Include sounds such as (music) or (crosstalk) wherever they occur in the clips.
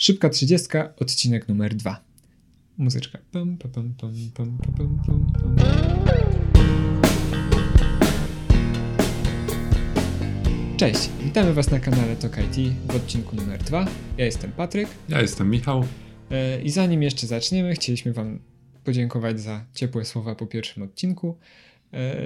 Szybka 30, odcinek numer 2. Muzyczka. Pum, pum, pum. Cześć, witamy Was na kanale Tok IT w odcinku numer 2. Ja jestem Patryk Ja jestem Michał. e, i zanim jeszcze zaczniemy, chcieliśmy Wam podziękować za ciepłe słowa po pierwszym odcinku e,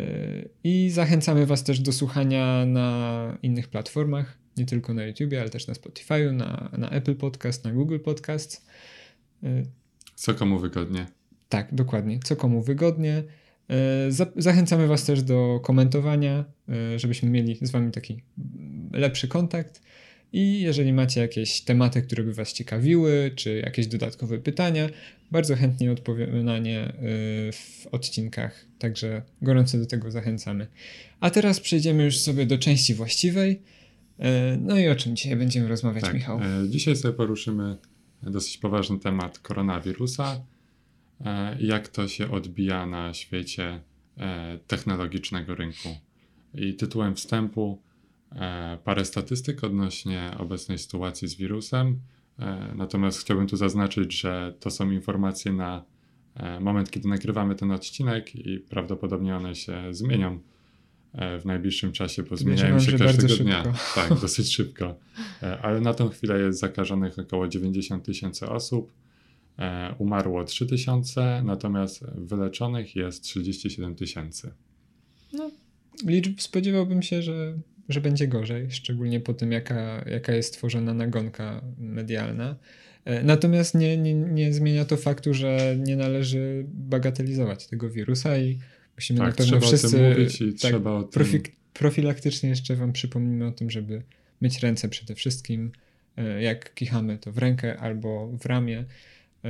i zachęcamy Was też do słuchania na innych platformach, nie tylko na YouTube, ale też na Spotify, na, na Apple Podcast, na Google Podcast. E, Co komu wygodnie. Tak, dokładnie. Co komu wygodnie. Za- Zachęcamy Was też do komentowania, e, żebyśmy mieli z Wami taki lepszy kontakt. I jeżeli macie jakieś tematy, które by Was ciekawiły, czy jakieś dodatkowe pytania, bardzo chętnie odpowiemy na nie w odcinkach. Także gorąco do tego zachęcamy. A teraz przejdziemy już sobie do części właściwej. E, No i o czym dzisiaj będziemy rozmawiać, Tak, Michał? e, dzisiaj sobie poruszymy dosyć poważny temat koronawirusa e, i jak to się odbija na świecie technologicznego rynku. I tytułem wstępu parę statystyk odnośnie obecnej sytuacji z wirusem. Natomiast chciałbym tu zaznaczyć, że to są informacje na moment, kiedy nagrywamy ten odcinek i prawdopodobnie one się zmienią w najbliższym czasie, bo zmieniają się każdego dnia. szybko. (laughs) Tak, dosyć szybko. E, Ale na tą chwilę jest zakażonych około 90 tysięcy osób. E, Umarło 3 tysiące, natomiast wyleczonych jest 37 tysięcy. No, liczb spodziewałbym się, że, że będzie gorzej, szczególnie po tym, jaka, jaka jest tworzona nagonka medialna. E, Natomiast nie, nie, nie zmienia to faktu, że nie należy bagatelizować tego wirusa i musimy Tak, na pewno trzeba o tym wszyscy mówić i tak, trzeba o tym- profi- profilaktycznie jeszcze Wam przypomnimy o tym, żeby myć ręce przede wszystkim. E, Jak kichamy, to w rękę albo w ramię. E,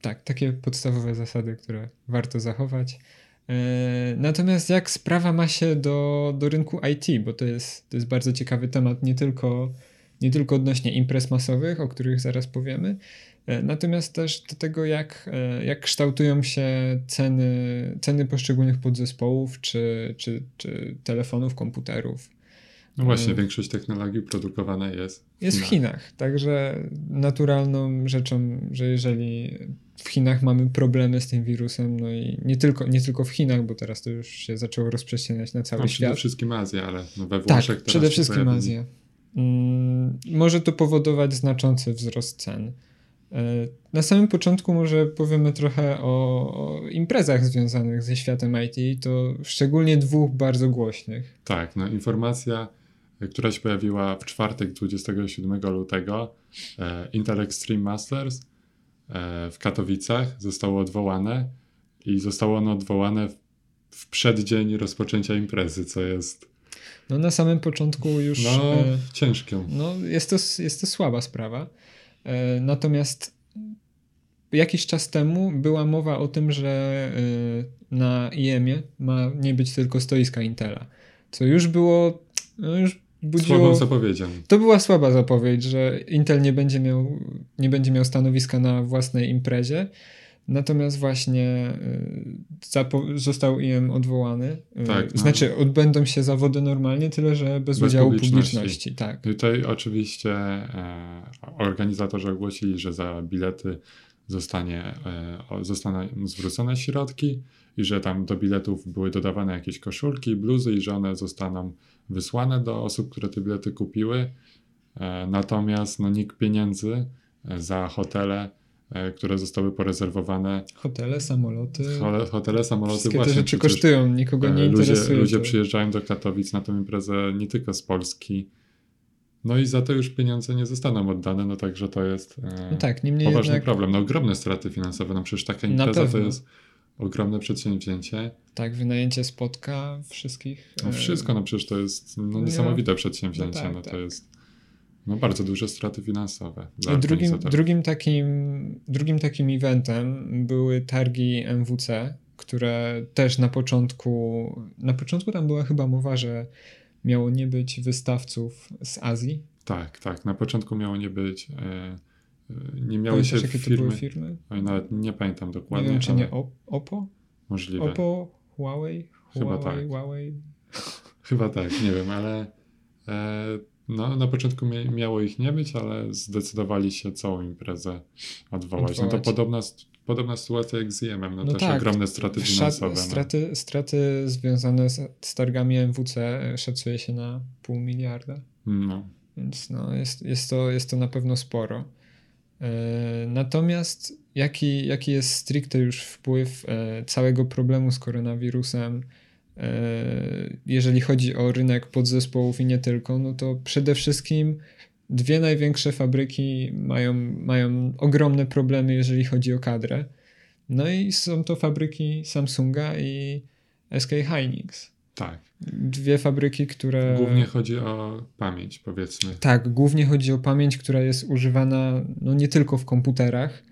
Tak, takie podstawowe zasady, które warto zachować. E, Natomiast jak sprawa ma się do, do rynku IT, bo to jest, to jest bardzo ciekawy temat, nie tylko, nie tylko odnośnie imprez masowych, o których zaraz powiemy, e, natomiast też do tego, jak, e, jak kształtują się ceny, ceny poszczególnych podzespołów, czy, czy, czy telefonów, komputerów. No właśnie, E, większość technologii produkowana jest w Jest w Chinach. Także naturalną rzeczą, że jeżeli w Chinach mamy problemy z tym wirusem, no i nie tylko, nie tylko w Chinach, bo teraz to już się zaczęło rozprzestrzeniać na cały No, przede świat. wszystkim Azja, ale no we Tak, Włoszech teraz przede wszystkim. Azja. Mm, może to powodować znaczący wzrost cen. E, Na samym początku może powiemy trochę o, o imprezach związanych ze światem IT, to szczególnie dwóch bardzo głośnych. Tak, no informacja, e, która się pojawiła w czwartek 27 lutego, e, Intel Extreme Masters w Katowicach zostało odwołane i zostało ono odwołane w przeddzień rozpoczęcia imprezy, co jest No na samym początku już... no, e, ciężką. No, jest to, jest to słaba sprawa. E, Natomiast jakiś czas temu była mowa o tym, że e, na IEM-ie ma nie być tylko stoiska Intela. Co już było. No już Słabą budziło. zapowiedzią. To była słaba zapowiedź, że Intel nie będzie miał, nie będzie miał stanowiska na własnej imprezie. Natomiast właśnie y, został IM odwołany. Y, Tak, no. Znaczy, odbędą się zawody normalnie, tyle że bez, Bez udziału publiczności. publiczności. Tak. Tutaj oczywiście e, organizatorzy ogłosili, że za bilety zostanie, e, zostaną zwrócone środki i że tam do biletów były dodawane jakieś koszulki, bluzy i że one zostaną wysłane do osób, które te bilety kupiły. E, natomiast no, nikt pieniędzy za hotele, które zostały porezerwowane, Hotele, samoloty. hotele, samoloty Wszystkie te właśnie rzeczy kosztują, nikogo nie E, Ludzie, interesuje. ludzie to. przyjeżdżają do Katowic na tę imprezę nie tylko z Polski. No i za to już pieniądze nie zostaną oddane, no także to jest e, No tak, niemniej poważny jednak, problem. No ogromne straty finansowe, no przecież taka impreza to jest ogromne przedsięwzięcie. tak, wynajęcie spotka wszystkich. No e, wszystko, no przecież to jest no, nie niesamowite ma- przedsięwzięcie, no no, tak, to tak. jest no bardzo duże straty finansowe Drugim, drugim, takim, drugim takim eventem były targi MWC, które też na początku, na początku tam była chyba mowa, że miało nie być wystawców z Azji. Tak, tak. Na początku miało nie być, e, e, nie miały Pamiętasz, się jakie to firmy, były firmy? Oj, nawet nie pamiętam Nie dokładnie, wiem, czy nie Op- Oppo? możliwe. Oppo, Huawei? Chyba Huawei, tak. Huawei. Chyba tak, nie wiem, ale e, No, na początku mia- miało ich nie być, ale zdecydowali się całą imprezę odwołać. Odwołać. No to podobna, podobna sytuacja jak z IEM-em, no, No też tak. ogromne straty finansowe. no. straty, straty związane z, z targami MWC szacuje się na pół miliarda. No. Więc no, jest, jest, to, jest to na pewno sporo. E, Natomiast jaki, jaki jest stricte już wpływ e, całego problemu z koronawirusem, e, jeżeli chodzi o rynek podzespołów i nie tylko, no to przede wszystkim dwie największe fabryki mają, mają ogromne problemy, jeżeli chodzi o kadrę. No i są to fabryki Samsunga i SK Hynix. Tak. Dwie fabryki, które. Głównie chodzi o pamięć, powiedzmy. Tak, głównie chodzi o pamięć, która jest używana no nie tylko w komputerach,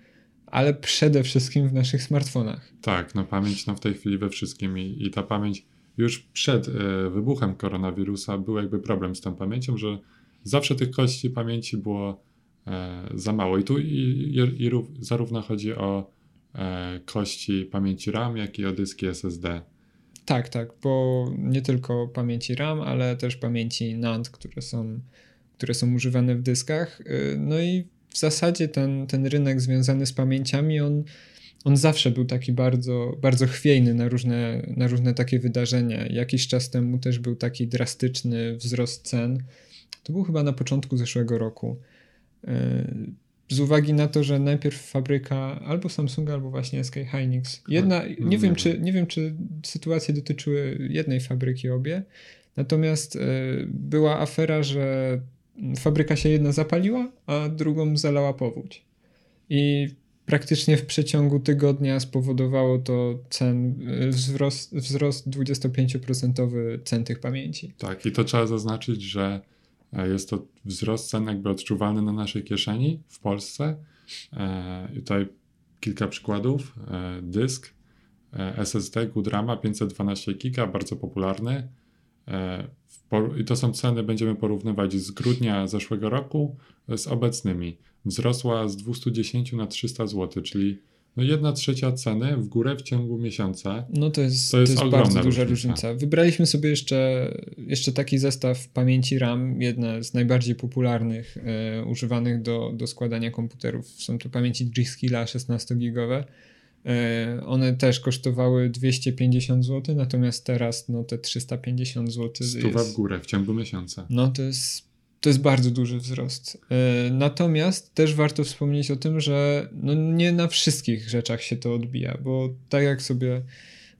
ale przede wszystkim w naszych smartfonach. Tak, no pamięć no w tej chwili we wszystkim i, i ta pamięć już przed e, wybuchem koronawirusa był jakby problem z tą pamięcią, że zawsze tych kości pamięci było e, za mało. I tu i, i, i rów, zarówno chodzi o e, kości pamięci RAM, jak i o dyski SSD. Tak, tak, bo nie tylko pamięci RAM, ale też pamięci NAND, które są, które są używane w dyskach. Y, No i w zasadzie ten, ten rynek związany z pamięciami, on, on zawsze był taki bardzo, bardzo chwiejny na różne, na różne takie wydarzenia. Jakiś czas temu też był taki drastyczny wzrost cen. To był chyba na początku zeszłego roku. Y, Z uwagi na to, że najpierw fabryka albo Samsunga, albo właśnie SK Hynix. Jedna, No, nie, wiem, czy, nie wiem, czy sytuacje dotyczyły jednej fabryki obie. Natomiast y, była afera, że fabryka się jedna zapaliła, a drugą zalała powódź. I praktycznie w przeciągu tygodnia spowodowało to cen, y, wzrost, wzrost 25% cen tych pamięci. Tak, i to trzeba zaznaczyć, że e, jest to wzrost cen jakby odczuwalny na naszej kieszeni w Polsce. E, tutaj kilka przykładów. E, dysk SSD Goodrama 512 giga, bardzo popularny. I to są ceny, będziemy porównywać z grudnia zeszłego roku z obecnymi. Wzrosła z 210 na 300 zł, czyli no jedna trzecia ceny w górę w ciągu miesiąca. No to jest, To to jest jest, ogromna bardzo duża różnica. różnica. Wybraliśmy sobie jeszcze, jeszcze taki zestaw pamięci RAM, jedna z najbardziej popularnych e, używanych do, do składania komputerów. Są to pamięci G-Skilla 16-gigowe. E, one też kosztowały 250 zł, natomiast teraz no, te 350 zł Stuwa w jest, górę w ciągu miesiąca. no to jest, to jest bardzo duży wzrost. E, Natomiast też warto wspomnieć o tym, że no nie na wszystkich rzeczach się to odbija, bo tak jak sobie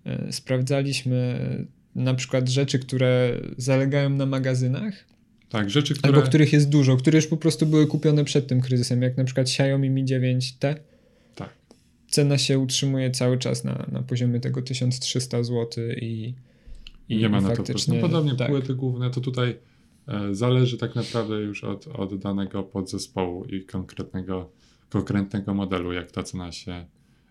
e, sprawdzaliśmy na przykład rzeczy, które zalegają na magazynach, Tak, rzeczy, które... albo których jest dużo, które już po prostu były kupione przed tym kryzysem, jak na przykład Xiaomi Mi 9T. Tak. Cena się utrzymuje cały czas na, na poziomie tego 1300 zł i, i nie ma na to. No podobnie tak. płyty główne to tutaj zależy tak naprawdę już od, od danego podzespołu i konkretnego, konkretnego modelu, jak ta cena się,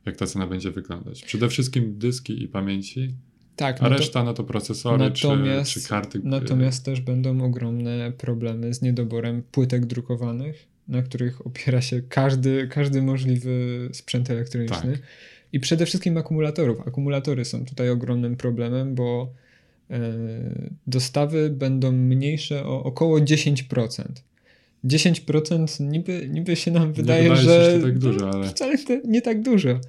jak ta cena będzie wyglądać. Przede wszystkim dyski i pamięci, Tak, a no to- reszta no to procesory Natomiast- czy, czy karty. e, Natomiast też będą ogromne problemy z niedoborem płytek drukowanych, na których opiera się każdy, każdy możliwy sprzęt elektroniczny. Tak. I przede wszystkim akumulatorów. Akumulatory są tutaj ogromnym problemem, bo e, dostawy będą mniejsze o około 10%. 10% niby, niby się nam wydaje, się, że tak dużo, ale- wcale nie tak dużo. e,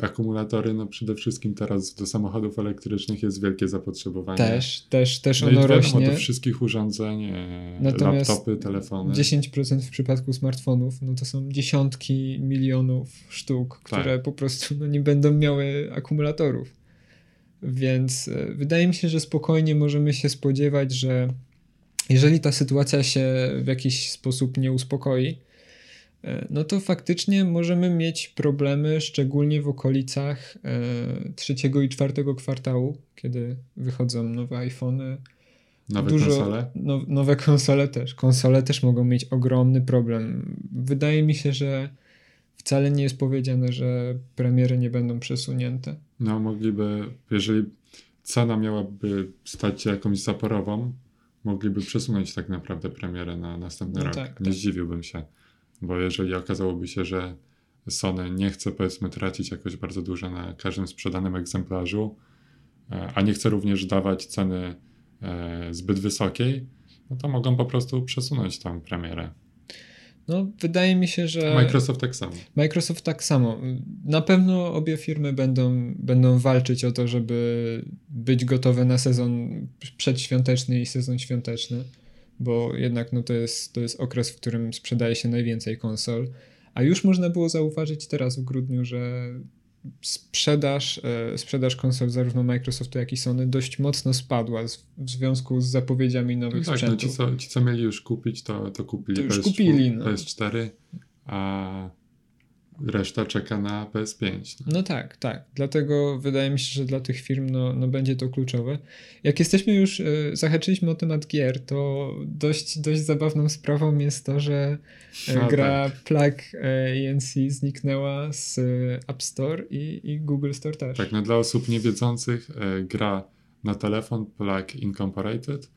Akumulatory, no przede wszystkim teraz do samochodów elektrycznych jest wielkie zapotrzebowanie. Też, też, też no ono wiadomo, rośnie. do wszystkich urządzeń, e, Natomiast laptopy, telefony. 10% w przypadku smartfonów, no to są dziesiątki milionów sztuk, Tak. które po prostu no, nie będą miały akumulatorów. Więc e, wydaje mi się, że spokojnie możemy się spodziewać, że jeżeli ta sytuacja się w jakiś sposób nie uspokoi, e, no to faktycznie możemy mieć problemy, szczególnie w okolicach e, trzeciego i czwartego kwartału, kiedy wychodzą nowe iPhony, Nowe dużo, konsole. No, nowe konsole też. Konsole też mogą mieć ogromny problem. Wydaje mi się, że wcale nie jest powiedziane, że premiery nie będą przesunięte. No, mogliby, jeżeli cena miałaby stać się jakąś zaporową, mogliby przesunąć tak naprawdę premierę na następny No rok. tak, nie tak. zdziwiłbym się, bo jeżeli okazałoby się, że Sony nie chce powiedzmy tracić jakoś bardzo dużo na każdym sprzedanym egzemplarzu, e, a nie chce również dawać ceny e, zbyt wysokiej, no to mogą po prostu przesunąć tam premierę. No, wydaje mi się, że. Microsoft tak samo. Microsoft tak samo. Na pewno obie firmy będą, będą walczyć o to, żeby być gotowe na sezon przedświąteczny i sezon świąteczny, bo jednak no, to, jest, to jest okres, w którym sprzedaje się najwięcej konsol. A już można było zauważyć teraz w grudniu, że sprzedaż, e, sprzedaż konsol zarówno Microsoftu, jak i Sony dość mocno spadła w związku z zapowiedziami nowych no tak, sprzętów. No ci, co, ci, co mieli już kupić, to, to kupili to już PS4, kupili, no. PS4, a reszta czeka na PS5. No. no. tak, tak. Dlatego wydaje mi się, że dla tych firm no, no będzie to kluczowe. Jak jesteśmy już, y, zahaczyliśmy o temat gier, to dość, dość zabawną sprawą jest to, że no, gra tak. Plug ENC zniknęła z App Store i, i Google Store też. Tak, no dla osób niewiedzących, gra na telefon Plug Incorporated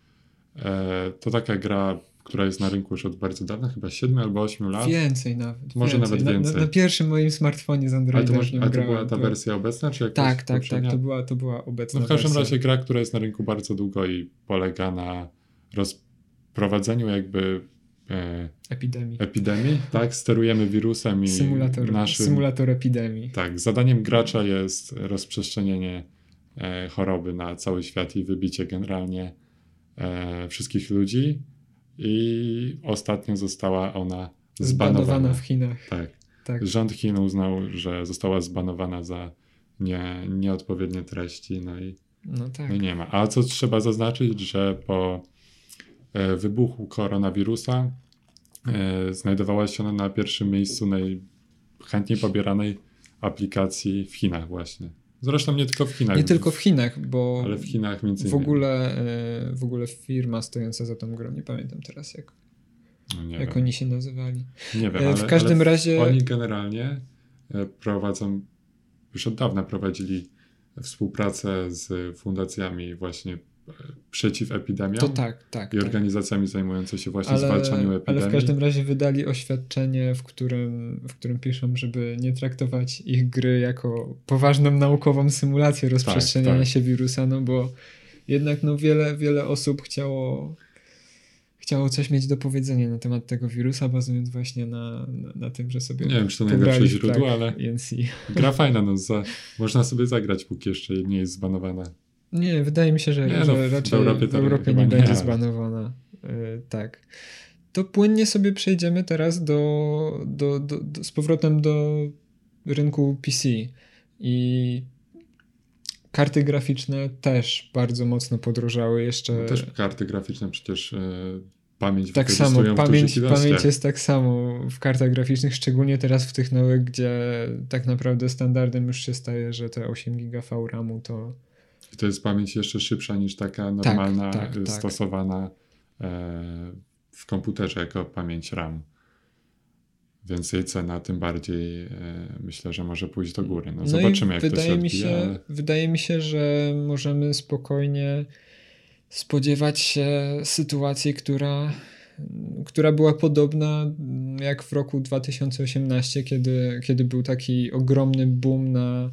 to taka gra która jest na rynku już od bardzo dawna, chyba 7 albo 8 lat. Więcej nawet. Może więcej. nawet więcej. Na, na, pierwszym moim smartfonie z Androidem. Ale to, może, to była ta wersja obecna, czy jakaś Tak, tak, poprzednia? tak, to była, to była obecna No w każdym wersja. razie gra, która jest na rynku bardzo długo i polega na rozprowadzeniu jakby e, epidemii. epidemii, tak? Sterujemy wirusem i symulator, naszym... Symulator epidemii. Tak, zadaniem gracza jest rozprzestrzenienie e, choroby na cały świat i wybicie generalnie e, wszystkich ludzi i ostatnio została ona zbanowana. Zbanowana w Chinach. Tak. tak. Rząd Chin uznał, że została zbanowana za nie, nieodpowiednie treści, no i, no, tak. no nie ma. A co trzeba zaznaczyć, że po e, wybuchu koronawirusa e, znajdowała się ona na pierwszym miejscu najchętniej pobieranej aplikacji w Chinach właśnie. Zresztą nie tylko w Chinach. Nie tylko w Chinach, bo ale w Chinach między w ogóle, e, w ogóle firma stojąca za tą grą, nie pamiętam teraz jak, no jak wiem. oni się nazywali. Nie wiem, E, ale, w każdym razie oni generalnie e, prowadzą, już od dawna prowadzili współpracę z fundacjami właśnie przeciw epidemiom to tak, tak. i tak. organizacjami zajmującymi się właśnie ale, zwalczaniem epidemii. Ale w każdym razie wydali oświadczenie, w którym, w którym piszą, żeby nie traktować ich gry jako poważną naukową symulację rozprzestrzeniania tak. się wirusa, no bo jednak no wiele, wiele osób chciało chciało coś mieć do powiedzenia na temat tego wirusa, bazując właśnie na, na, na tym, że sobie Nie wiem, czy to najlepsze źródło, ale ENC. gra fajna, no za, można sobie zagrać, póki jeszcze nie jest zbanowana. Nie, wydaje mi się, że, Nie, no, że w raczej Europie w Europie nie nie, będzie zbanowana. Yy, tak. To płynnie sobie przejdziemy teraz do, do, do, do, z powrotem do rynku PC. I karty graficzne też bardzo mocno podrożały jeszcze. No, też karty graficzne przecież e, pamięć tak samo, w pamięć, pamięć jest tak samo w kartach graficznych, szczególnie teraz w tych nowych, gdzie tak naprawdę standardem już się staje, że te 8 GB VRAMu to I to jest pamięć jeszcze szybsza niż taka normalna, tak, y, tak. stosowana e, w komputerze jako pamięć RAM. Więc jej cena tym bardziej e, myślę, że może pójść do góry. No, No zobaczymy, jak to się mi odbije, się, ale Wydaje mi się, że możemy spokojnie spodziewać się sytuacji, która, która była podobna jak w roku 2018, kiedy, kiedy był taki ogromny boom na,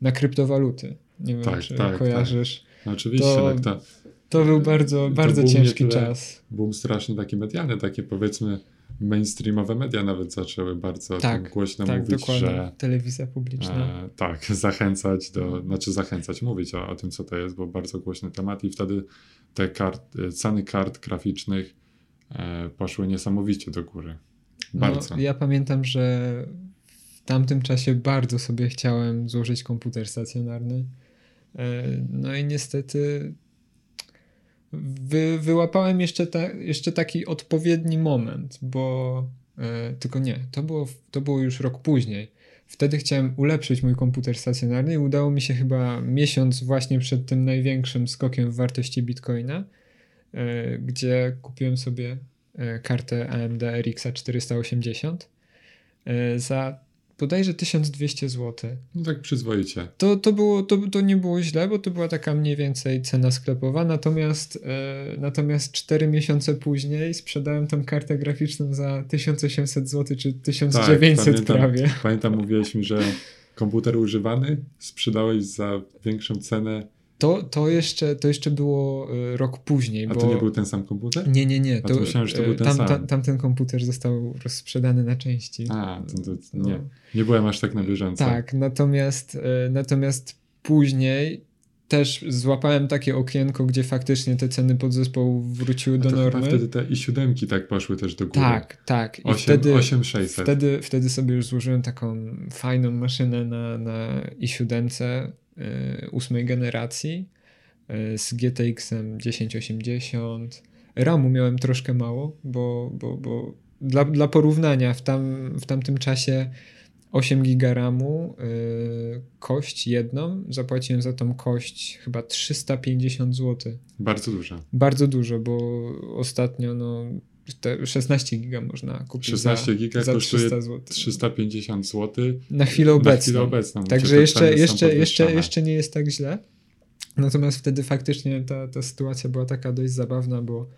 na kryptowaluty. Nie wiem, Tak, czy tak, kojarzysz. no, oczywiście, to- tak, to To był bardzo, bardzo ciężki czas. boom straszny taki medialny, takie powiedzmy mainstreamowe media nawet zaczęły bardzo Tak, głośno tak, mówić, dokładnie. że Telewizja publiczna. E, tak, (laughs) zachęcać do, znaczy zachęcać, mówić o, o tym, co to jest, bo bardzo głośny temat i wtedy te kart, e, ceny kart graficznych e, poszły niesamowicie do góry. Bardzo. No, ja pamiętam, że w tamtym czasie bardzo sobie chciałem złożyć komputer stacjonarny. E, No i niestety wy, wyłapałem jeszcze, ta, jeszcze taki odpowiedni moment, bo e, tylko nie, to było, to było już rok później. Wtedy chciałem ulepszyć mój komputer stacjonarny i udało mi się chyba miesiąc właśnie przed tym największym skokiem w wartości bitcoina, e, gdzie kupiłem sobie kartę AMD RX 480 e, za bodajże 1200 zł. No tak przyzwoicie. To, to, było, to, to nie było źle, bo to była taka mniej więcej cena sklepowa, natomiast, e, natomiast 4 miesiące później sprzedałem tą kartę graficzną za 1800 zł, czy 1900 Tak, pamiętam, prawie. Pamiętam, mówiłeś mi, że komputer używany sprzedałeś za większą cenę To, to, jeszcze, to jeszcze było e, rok później. A bo... to nie był ten sam komputer? Nie, nie, nie. A to myślałem, że to był ten tam, sam. tam, tamten komputer został rozsprzedany na części. A, to, to, No. nie. Nie byłem aż tak na bieżąco. Tak, natomiast, e, natomiast później też złapałem takie okienko, gdzie faktycznie te ceny podzespołu wróciły A do normy. wtedy te i siódemki tak poszły też do góry. Tak, tak. I 8, wtedy, 8600. wtedy, wtedy sobie już złożyłem taką fajną maszynę na, na i7 y, ósmej generacji y, z GTX-em 1080. RAMu miałem troszkę mało, bo, bo, bo dla, dla porównania w, tam, w tamtym czasie 8 giga RAMu, y, kość jedną, zapłaciłem za tą kość chyba 350 zł. Bardzo dużo. Bardzo dużo, bo ostatnio no, te 16 giga można kupić 16 za, giga za kosztuje 300 zł. 350 zł. Na chwilę obecną. Na chwilę obecną. Także jeszcze, jeszcze, jeszcze, jeszcze nie jest tak źle. Natomiast wtedy faktycznie ta, ta sytuacja była taka dość zabawna, bo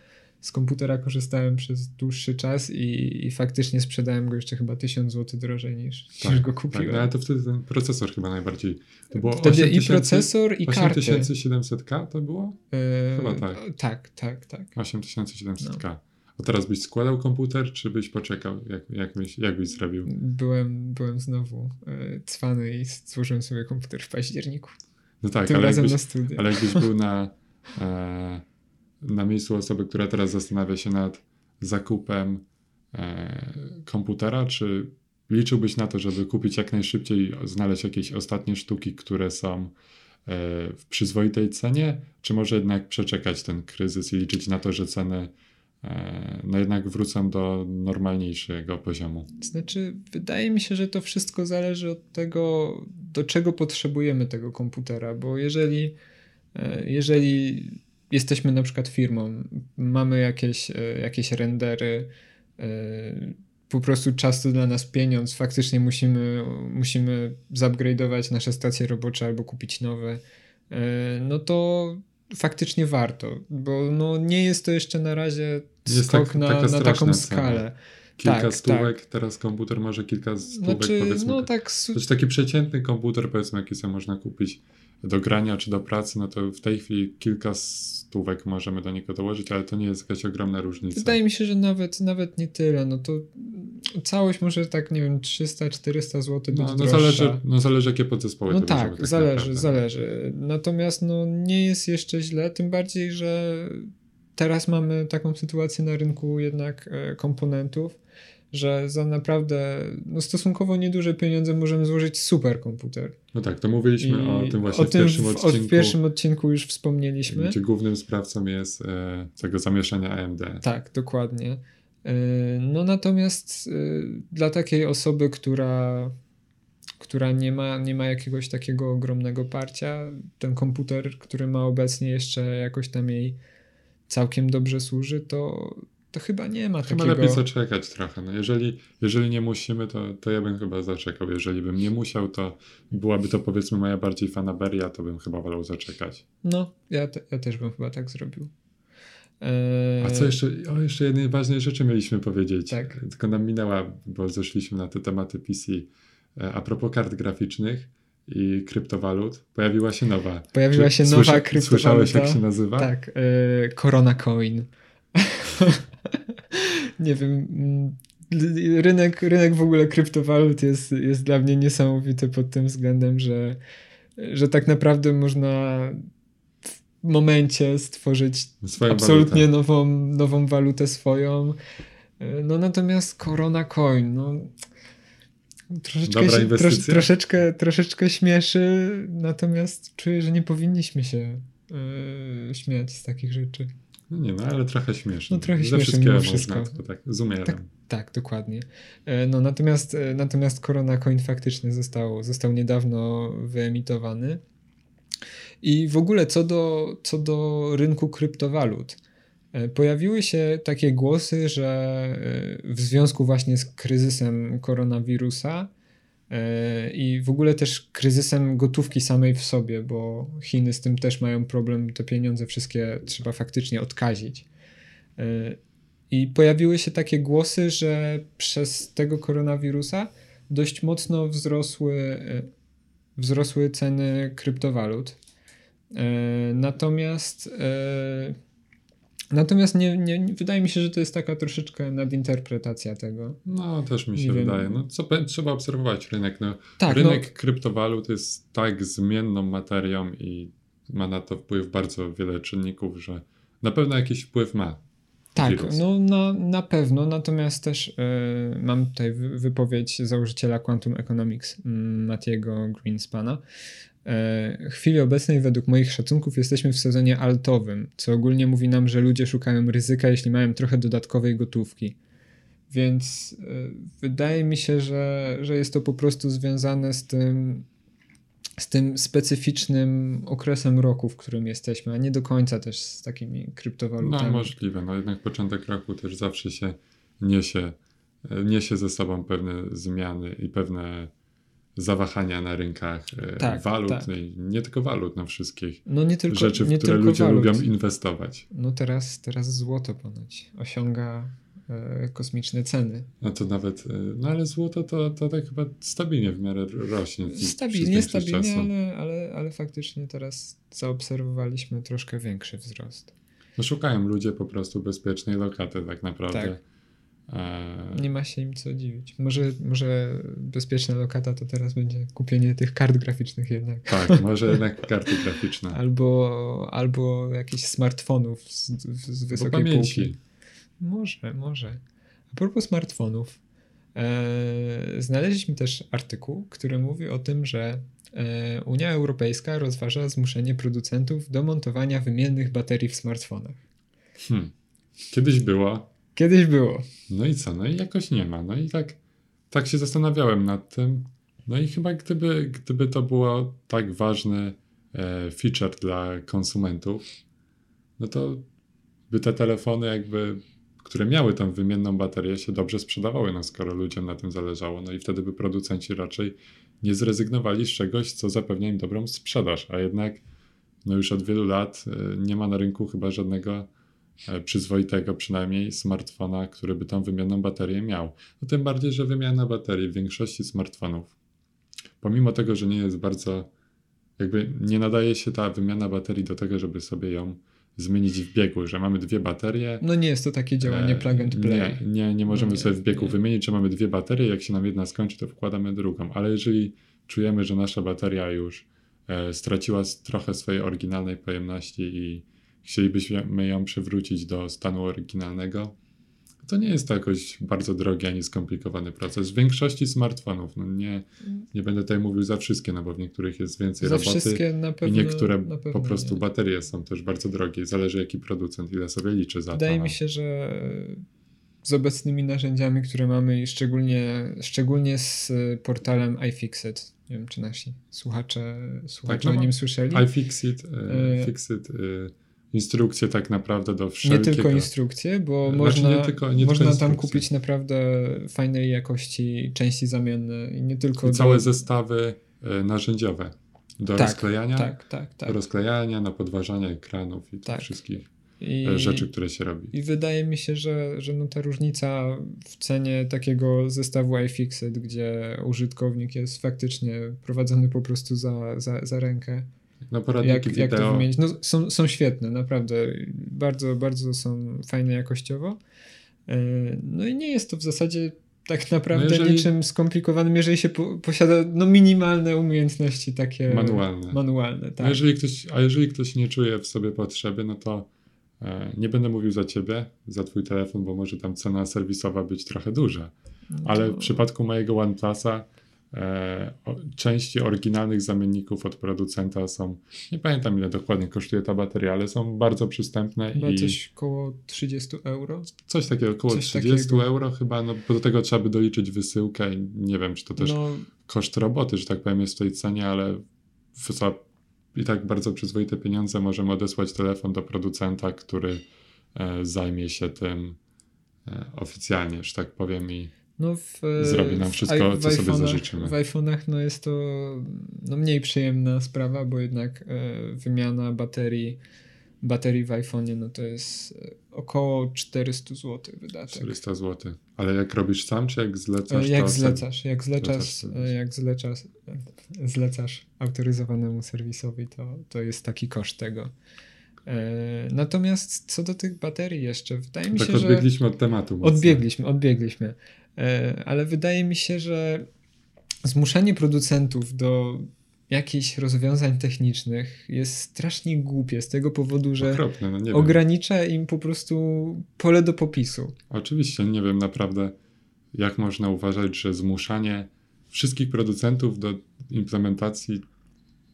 z komputera korzystałem przez dłuższy czas i, i faktycznie sprzedałem go jeszcze chyba 1000 zł drożej niż, niż go Tak, kupiłem. no, ale to wtedy ten procesor chyba najbardziej. To było Wtedy i 8000 procesor, i karty. 8700K to było? E, chyba tak. Tak, tak, tak. 8700K. No. A teraz byś składał komputer, czy byś poczekał? Jak, jak, byś, jak byś zrobił? Byłem, byłem znowu e, cwany i złożyłem sobie komputer w październiku. No tak, Tym ale razem jakbyś, na studia. ale jakbyś był na, (laughs) e, na miejscu osoby, która teraz zastanawia się nad zakupem e, komputera, czy liczyłbyś na to, żeby kupić jak najszybciej, znaleźć jakieś ostatnie sztuki, które są e, w przyzwoitej cenie, czy może jednak przeczekać ten kryzys i liczyć na to, że ceny no jednak wrócą do normalniejszego poziomu? Znaczy, wydaje mi się, że to wszystko zależy od tego, do czego potrzebujemy tego komputera, bo jeżeli, e, jeżeli jesteśmy na przykład firmą, mamy jakieś, e, jakieś rendery, e, po prostu czas to dla nas pieniądz, faktycznie musimy, musimy zupgrade'ować nasze stacje robocze albo kupić nowe, e, no to faktycznie warto, bo no nie jest to jeszcze na razie Jest skok tak- na, taka na taką skalę. Kilka Tak, stówek, teraz komputer może kilka stówek Znaczy, powiedzmy. no tak, jest taki przeciętny komputer, powiedzmy, jaki sobie można kupić do grania czy do pracy, no to w tej chwili kilka stówek możemy do niego dołożyć, ale to nie jest jakaś ogromna różnica. wydaje mi się, że nawet, nawet nie tyle. No to całość może tak, nie wiem, 300-400 zł być no, no, droższa. zależy, no zależy jakie podzespoły No to tak, bierzemy, zależy, naprawdę. zależy. Natomiast no, nie jest jeszcze źle, tym bardziej, że teraz mamy taką sytuację na rynku jednak e, komponentów, że za naprawdę no, stosunkowo nieduże pieniądze możemy złożyć super komputer. No tak, to mówiliśmy I o tym właśnie o w tym pierwszym w, odcinku, w pierwszym odcinku już wspomnieliśmy. gdzie głównym sprawcą jest e, tego zamieszania AMD. Tak, dokładnie. Yy, No natomiast yy, dla takiej osoby, która, która nie, ma, nie ma jakiegoś takiego ogromnego parcia, ten komputer, który ma obecnie jeszcze jakoś tam jej całkiem dobrze służy, to, to chyba nie ma Chyba takiego... lepiej zaczekać trochę. No jeżeli, jeżeli nie musimy, to, to ja bym chyba zaczekał. Jeżeli bym nie musiał, to byłaby to powiedzmy moja bardziej fanaberia, to bym chyba wolał zaczekać. No, ja, te, ja też bym chyba tak zrobił. A co jeszcze? O, jeszcze jednej ważnej rzeczy mieliśmy powiedzieć. Tak. Tylko nam minęła, bo zeszliśmy na te tematy PC. E, A propos kart graficznych i kryptowalut, pojawiła się nowa. Pojawiła się nowa kryptowaluta. Słyszałeś, jak się nazywa? Tak, yy, Corona Coin. (laughs) nie wiem. mm, Rynek, rynek w ogóle kryptowalut jest, jest dla mnie niesamowity pod tym względem, że, że tak naprawdę można w momencie stworzyć Swoją absolutnie walutę. nową, nową walutę swoją. Yy, No natomiast Corona Coin, no. Troszeczkę, Dobra inwestycja? trosz, troszeczkę, troszeczkę śmieszy, natomiast czuję, że nie powinniśmy się yy, śmiać z takich rzeczy. No nie, no ale trochę śmieszne. No trochę Ze wszystkiego można, wszystko. tylko tak z umiarem. Tak, tak, dokładnie. E, No natomiast, e, natomiast Corona Coin faktycznie został, został niedawno wyemitowany. I w ogóle co do, co do rynku kryptowalut. E, Pojawiły się takie głosy, że e, w związku właśnie z kryzysem koronawirusa e, i w ogóle też kryzysem gotówki samej w sobie, bo Chiny z tym też mają problem, te pieniądze wszystkie trzeba faktycznie odkazić. I pojawiły się takie głosy, że przez tego koronawirusa dość mocno wzrosły, wzrosły ceny kryptowalut. Natomiast natomiast nie, nie, wydaje mi się, że to jest taka troszeczkę nadinterpretacja tego. No, też mi się Nie wiem. wydaje. No, co, trzeba obserwować rynek. No, Tak, rynek no, kryptowalut jest tak zmienną materią i ma na to wpływ bardzo wiele czynników, że na pewno jakiś wpływ ma. Tak, wirus. no na, na pewno, natomiast też e, mam tutaj wy- wypowiedź założyciela Quantum Economics, mm, Matiego Greenspana. E, w chwili obecnej według moich szacunków jesteśmy w sezonie altowym, co ogólnie mówi nam, że ludzie szukają ryzyka, jeśli mają trochę dodatkowej gotówki. Więc e, wydaje mi się, że, że jest to po prostu związane z tym, z tym specyficznym okresem roku, w którym jesteśmy, a nie do końca też z takimi kryptowalutami. No możliwe, no jednak początek roku też zawsze się niesie, e, niesie ze sobą pewne zmiany i pewne zawahania na rynkach e, Tak, walut, tak. i nie tylko walut, no wszystkich No nie tylko, rzeczy, w nie które ludzie walut. lubią inwestować. No teraz, teraz złoto ponoć osiąga e, kosmiczne ceny. No to nawet, e, no ale złoto to, to tak chyba stabilnie w miarę rośnie. Stabilnie, stabilnie, ale, ale, ale faktycznie teraz zaobserwowaliśmy troszkę większy wzrost. No szukają ludzie po prostu bezpiecznej lokaty tak naprawdę. Tak. E, Nie ma się im co dziwić. Może, może bezpieczna lokata to teraz będzie kupienie tych kart graficznych jednak. tak, (laughs) może jednak karty graficzne. Albo, albo jakichś smartfonów z, z wysokiej pamięci. półki. Może, może. A propos smartfonów, e, znaleźliśmy też artykuł, który mówi o tym, że e, Unia Europejska rozważa zmuszenie producentów do montowania wymiennych baterii w smartfonach. Hmm. Kiedyś było, Kiedyś było. no i co? No i jakoś nie ma. No i tak, tak się zastanawiałem nad tym. No i chyba gdyby, gdyby to było tak ważny e, feature dla konsumentów, no to by te telefony jakby, które miały tą wymienną baterię się dobrze sprzedawały, no skoro ludziom na tym zależało. No i wtedy by producenci raczej nie zrezygnowali z czegoś, co zapewnia im dobrą sprzedaż, a jednak no już od wielu lat e, nie ma na rynku chyba żadnego przyzwoitego przynajmniej smartfona, który by tą wymienną baterię miał. No tym bardziej, że wymiana baterii w większości smartfonów, pomimo tego, że nie jest bardzo, jakby nie nadaje się ta wymiana baterii do tego, żeby sobie ją zmienić w biegu, że mamy dwie baterie. No nie jest to takie działanie e, plug and play. Nie, nie, nie możemy Nie, sobie w biegu nie. wymienić, że mamy dwie baterie, jak się nam jedna skończy, to wkładamy drugą. Ale jeżeli czujemy, że nasza bateria już e, straciła trochę swojej oryginalnej pojemności i chcielibyśmy ją przywrócić do stanu oryginalnego, to nie jest to jakoś bardzo drogi ani skomplikowany proces. W większości smartfonów, no nie, nie będę tutaj mówił za wszystkie, no bo w niektórych jest więcej Za roboty wszystkie na i pewno. niektóre pewno po prostu nie. baterie są też bardzo drogie. Zależy jaki producent, ile sobie liczy za Wydaje to. mi się, że z obecnymi narzędziami, które mamy i szczególnie, szczególnie z portalem iFixit, nie wiem czy nasi słuchacze, słuchacze no o nim słyszeli. iFixit, E, e, Fixit, e, instrukcje tak naprawdę do Nie wszelkiego. tylko instrukcje, bo Znaczy, można, nie tylko- nie można tam kupić naprawdę fajnej jakości części zamienne i nie tylko I całe do... zestawy e, narzędziowe do Tak, rozklejania, Tak, tak, tak. do rozklejania, na podważanie ekranów i tych Tak. wszystkich I, e, rzeczy, które się robi. I wydaje mi się, że, że no ta różnica w cenie takiego zestawu iFixit, gdzie użytkownik jest faktycznie prowadzony po prostu za, za, za rękę, No poradniki jak, jak to wideo, wymienić. No, są, są świetne, naprawdę. Bardzo, bardzo są fajne jakościowo. E, No i nie jest to w zasadzie tak naprawdę No jeżeli- niczym skomplikowanym, jeżeli się po, posiada no, minimalne umiejętności takie manualne. manualne tak. jeżeli ktoś, a jeżeli ktoś nie czuje w sobie potrzeby, no to e, nie będę mówił za ciebie, za twój telefon, bo może tam cena serwisowa być trochę duża. No Ale to- w przypadku mojego OnePlusa części oryginalnych zamienników od producenta są, nie pamiętam ile dokładnie kosztuje ta bateria, ale są bardzo przystępne Chyba i coś koło 30 euro. coś takiego, około coś 30 takiego. euro chyba, no bo do tego trzeba by doliczyć wysyłkę i nie wiem, czy to też No, koszt roboty, że tak powiem, jest w tej cenie, ale za i tak bardzo przyzwoite pieniądze możemy odesłać telefon do producenta, który e, zajmie się tym e, oficjalnie, że tak powiem i No w, Zrobi nam wszystko, co sobie zażyczymy. W iPhone'ach no jest to no mniej przyjemna sprawa, bo jednak e, wymiana baterii baterii w iPhone'ie, no to jest e, około 400 zł wydatek. 400 zł. Ale jak robisz sam, czy jak zlecasz? E, Jak zlecasz, jak zlecasz, zlecasz e, jak zlecasz, zlecasz autoryzowanemu serwisowi, to, to jest taki koszt tego. E, Natomiast co do tych baterii jeszcze, wydaje mi Tak się, że... odbiegliśmy od tematu. mocno. Odbiegliśmy, odbiegliśmy. E, Ale wydaje mi się, że zmuszanie producentów do jakichś rozwiązań technicznych jest strasznie głupie z tego powodu, że Okropne, no ogranicza im po prostu pole do popisu. Oczywiście, nie wiem naprawdę, jak można uważać, że zmuszanie wszystkich producentów do implementacji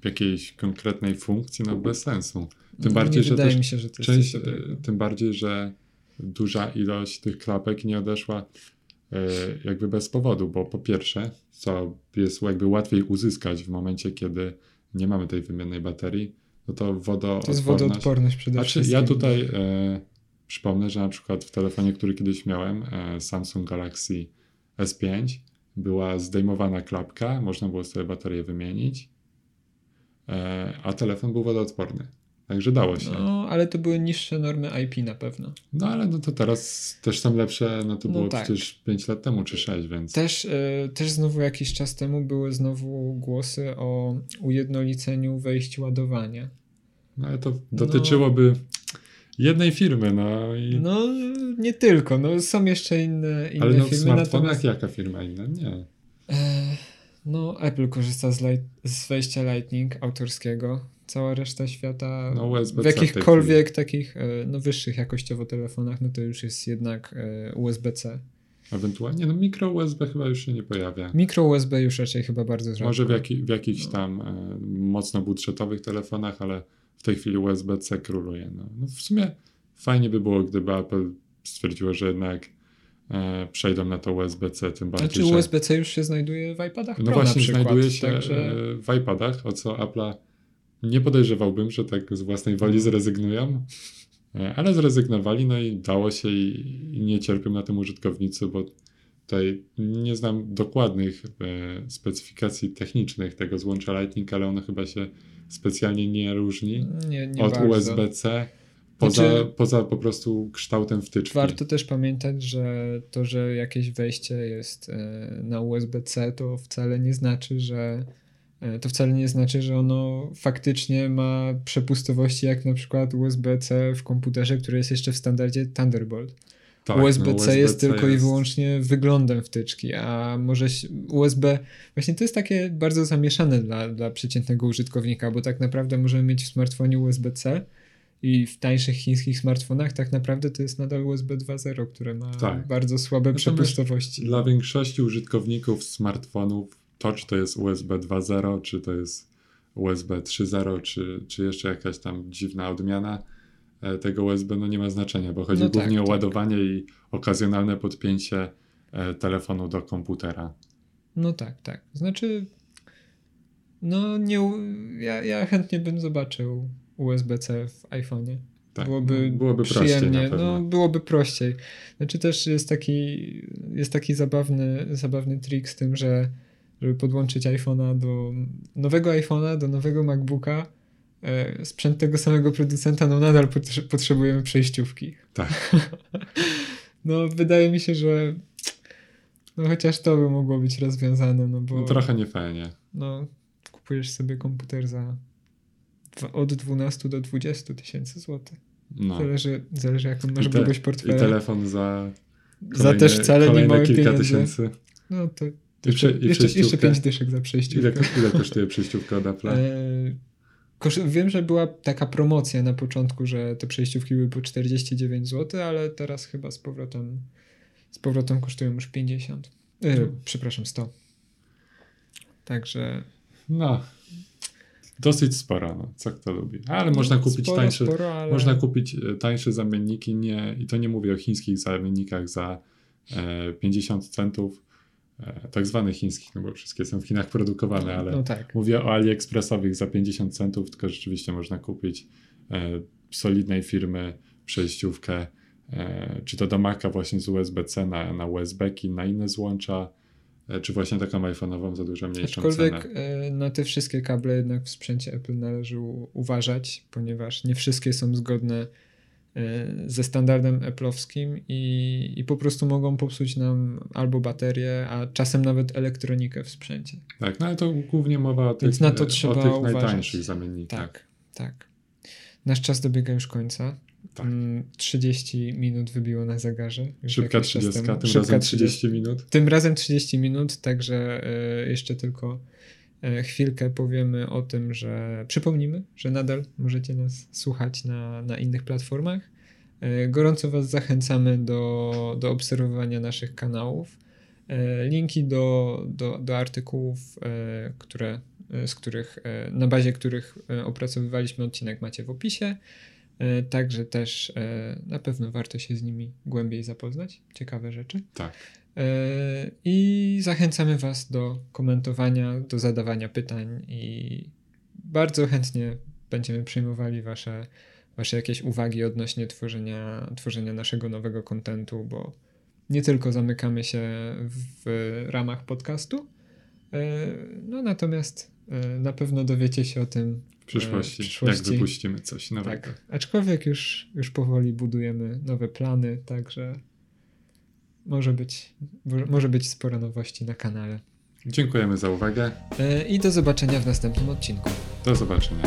jakiejś konkretnej funkcji, no bez sensu. Tym bardziej, nie że wydaje mi się, że to jest część, dobrego. e, tym bardziej, że duża ilość tych klapek nie odeszła jakby bez powodu, bo po pierwsze, co jest jakby łatwiej uzyskać w momencie, kiedy nie mamy tej wymiennej baterii, no to wodoodporność. To jest wodoodporność przede Znaczy, wszystkim. ja tutaj e, przypomnę, że na przykład w telefonie, który kiedyś miałem, e, Samsung Galaxy S5, była zdejmowana klapka, można było sobie baterię wymienić, e, a telefon był wodoodporny. Także dało się. No, No, ale to były niższe normy IP na pewno. ale no to teraz też są lepsze, no to No było tak. przecież 5 lat temu czy 6, więc Też, e, też znowu jakiś czas temu były znowu głosy o ujednoliceniu wejść ładowania. no, ale to dotyczyłoby jednej firmy, no i... No, nie tylko, no są jeszcze inne, inne ale no w firmy. smartfonach natomiast- jaka firma inna? Nie. E, No, Apple korzysta z, light, z wejścia Lightning autorskiego. Cała reszta świata No, w jakichkolwiek takich e, no, wyższych jakościowo telefonach, no to już jest jednak e, USB-C. Ewentualnie, no mikro USB chyba już się nie pojawia. Mikro USB już raczej chyba bardzo rzadko. Może w, jaki, w jakichś tam e, mocno budżetowych telefonach, ale w tej chwili USB-C króluje. No. No w sumie fajnie by było, gdyby Apple stwierdziło, że jednak e, przejdą na to USB-C, tym bardziej, Znaczy. USB-C już się znajduje w iPadach No Pro właśnie, na przykład. znajduje się Także... e, w iPadach, o co Apple'a nie podejrzewałbym, że tak z własnej woli zrezygnują, e, ale zrezygnowali, no i dało się i, nie cierpią na tym użytkownicy, bo tutaj nie znam dokładnych e, specyfikacji technicznych tego złącza Lightning, ale ono chyba się specjalnie nie różni Nie, nie od. USB-C, poza, Znaczy- poza po prostu kształtem wtyczki. Warto też pamiętać, że to, że jakieś wejście jest e, na USB-C, to wcale nie znaczy, że to wcale nie znaczy, że ono faktycznie ma przepustowości jak na przykład USB-C w komputerze, który jest jeszcze w standardzie Thunderbolt. Tak, no, USB-C jest tylko i jest- wyłącznie wyglądem wtyczki, a może USB. Właśnie to jest takie bardzo zamieszane dla, dla przeciętnego użytkownika, bo tak naprawdę możemy mieć w smartfonie USB-C i w tańszych chińskich smartfonach tak naprawdę to jest nadal USB 2.0, które ma Tak. bardzo słabe Natomiast przepustowości. Dla większości użytkowników smartfonów to, czy to jest USB 2.0, czy to jest USB 3.0, czy, czy jeszcze jakaś tam dziwna odmiana e, tego USB, no nie ma znaczenia, bo chodzi No tak, głównie o tak. ładowanie i okazjonalne podpięcie e, telefonu do komputera. No tak, tak. Znaczy, no nie, ja, ja chętnie bym zobaczył USB-C w iPhone'ie. Tak, byłoby, no, byłoby prościej przyjemnie, no byłoby prościej. Znaczy też jest taki, jest taki zabawny, zabawny trik z tym, że żeby podłączyć iPhone'a do nowego iPhone'a, do nowego MacBooka, e, sprzęt tego samego producenta, no nadal potrze- potrzebujemy przejściówki. Tak. (laughs) No wydaje mi się, że no chociaż to by mogło być rozwiązane, no bo No, trochę niefajnie. no, kupujesz sobie komputer za dwa- od 12 do 20 tysięcy złotych. No. Zależy, zależy jaką I, masz te, grubość I portfela. telefon za Za kolejne- też wcale nie małe kilka pieniądze. tysięcy. No to I, jeszcze, i jeszcze, jeszcze. 5 dyszek za Ile, przejściówkę. ile kosztuje przejściówka od Apple'a? E, wiem, że była taka promocja na początku, że te przejściówki były po 49 zł, ale teraz chyba z powrotem z powrotem kosztują już 50. E, Hmm. Przepraszam, 100. Także No. Dosyć sporo, no. co kto lubi. Ale można no, kupić sporo, tańsze, sporo, ale... Można kupić e, tańsze zamienniki, nie, i to nie mówię o chińskich zamiennikach za e, 50 centów, tak zwanych chińskich, no bo wszystkie są w Chinach produkowane, ale No tak. mówię o AliExpressowych za 50 centów, tylko rzeczywiście można kupić e, solidnej firmy przejściówkę, e, czy to do Maca właśnie z USB-C na, na USB-ki, na inne złącza, e, czy właśnie taką iPhone'ową za dużo mniejszą Aczkolwiek cenę. e, na te wszystkie kable jednak w sprzęcie Apple należy uważać, ponieważ nie wszystkie są zgodne e, ze standardem Apple'owskim i, i po prostu mogą popsuć nam albo baterię, a czasem nawet elektronikę w sprzęcie. Tak, no ale to głównie mowa o tych, Więc na to e, trzeba o tych uważać. najtańszych zamiennikach. Tak, tak. Nasz czas dobiega już końca. Tak. Mm, 30 minut wybiło na zegarze. Szybka jakiś czas 30, temu. tym Szybka razem 30 minut. Tym razem 30 minut, także e, jeszcze tylko e, chwilkę powiemy o tym, że przypomnimy, że nadal możecie nas słuchać na, na innych platformach. E, Gorąco Was zachęcamy do, do obserwowania naszych kanałów. E, Linki do, do, do artykułów, e, które, e, z których, e, na bazie których e, opracowywaliśmy odcinek macie w opisie. E, Także też e, na pewno warto się z nimi głębiej zapoznać. Ciekawe rzeczy. Tak. E, I zachęcamy Was do komentowania, do zadawania pytań i bardzo chętnie będziemy przyjmowali Wasze, wasze jakieś uwagi odnośnie tworzenia, tworzenia naszego nowego kontentu, bo nie tylko zamykamy się w ramach podcastu, e, no natomiast e, na pewno dowiecie się o tym W przyszłości, w przyszłości. jak wypuścimy coś nowego. tak. Aczkolwiek już, już powoli budujemy nowe plany, także może być, może być sporo nowości na kanale. Dziękujemy za uwagę. E, I do zobaczenia w następnym odcinku. Do zobaczenia.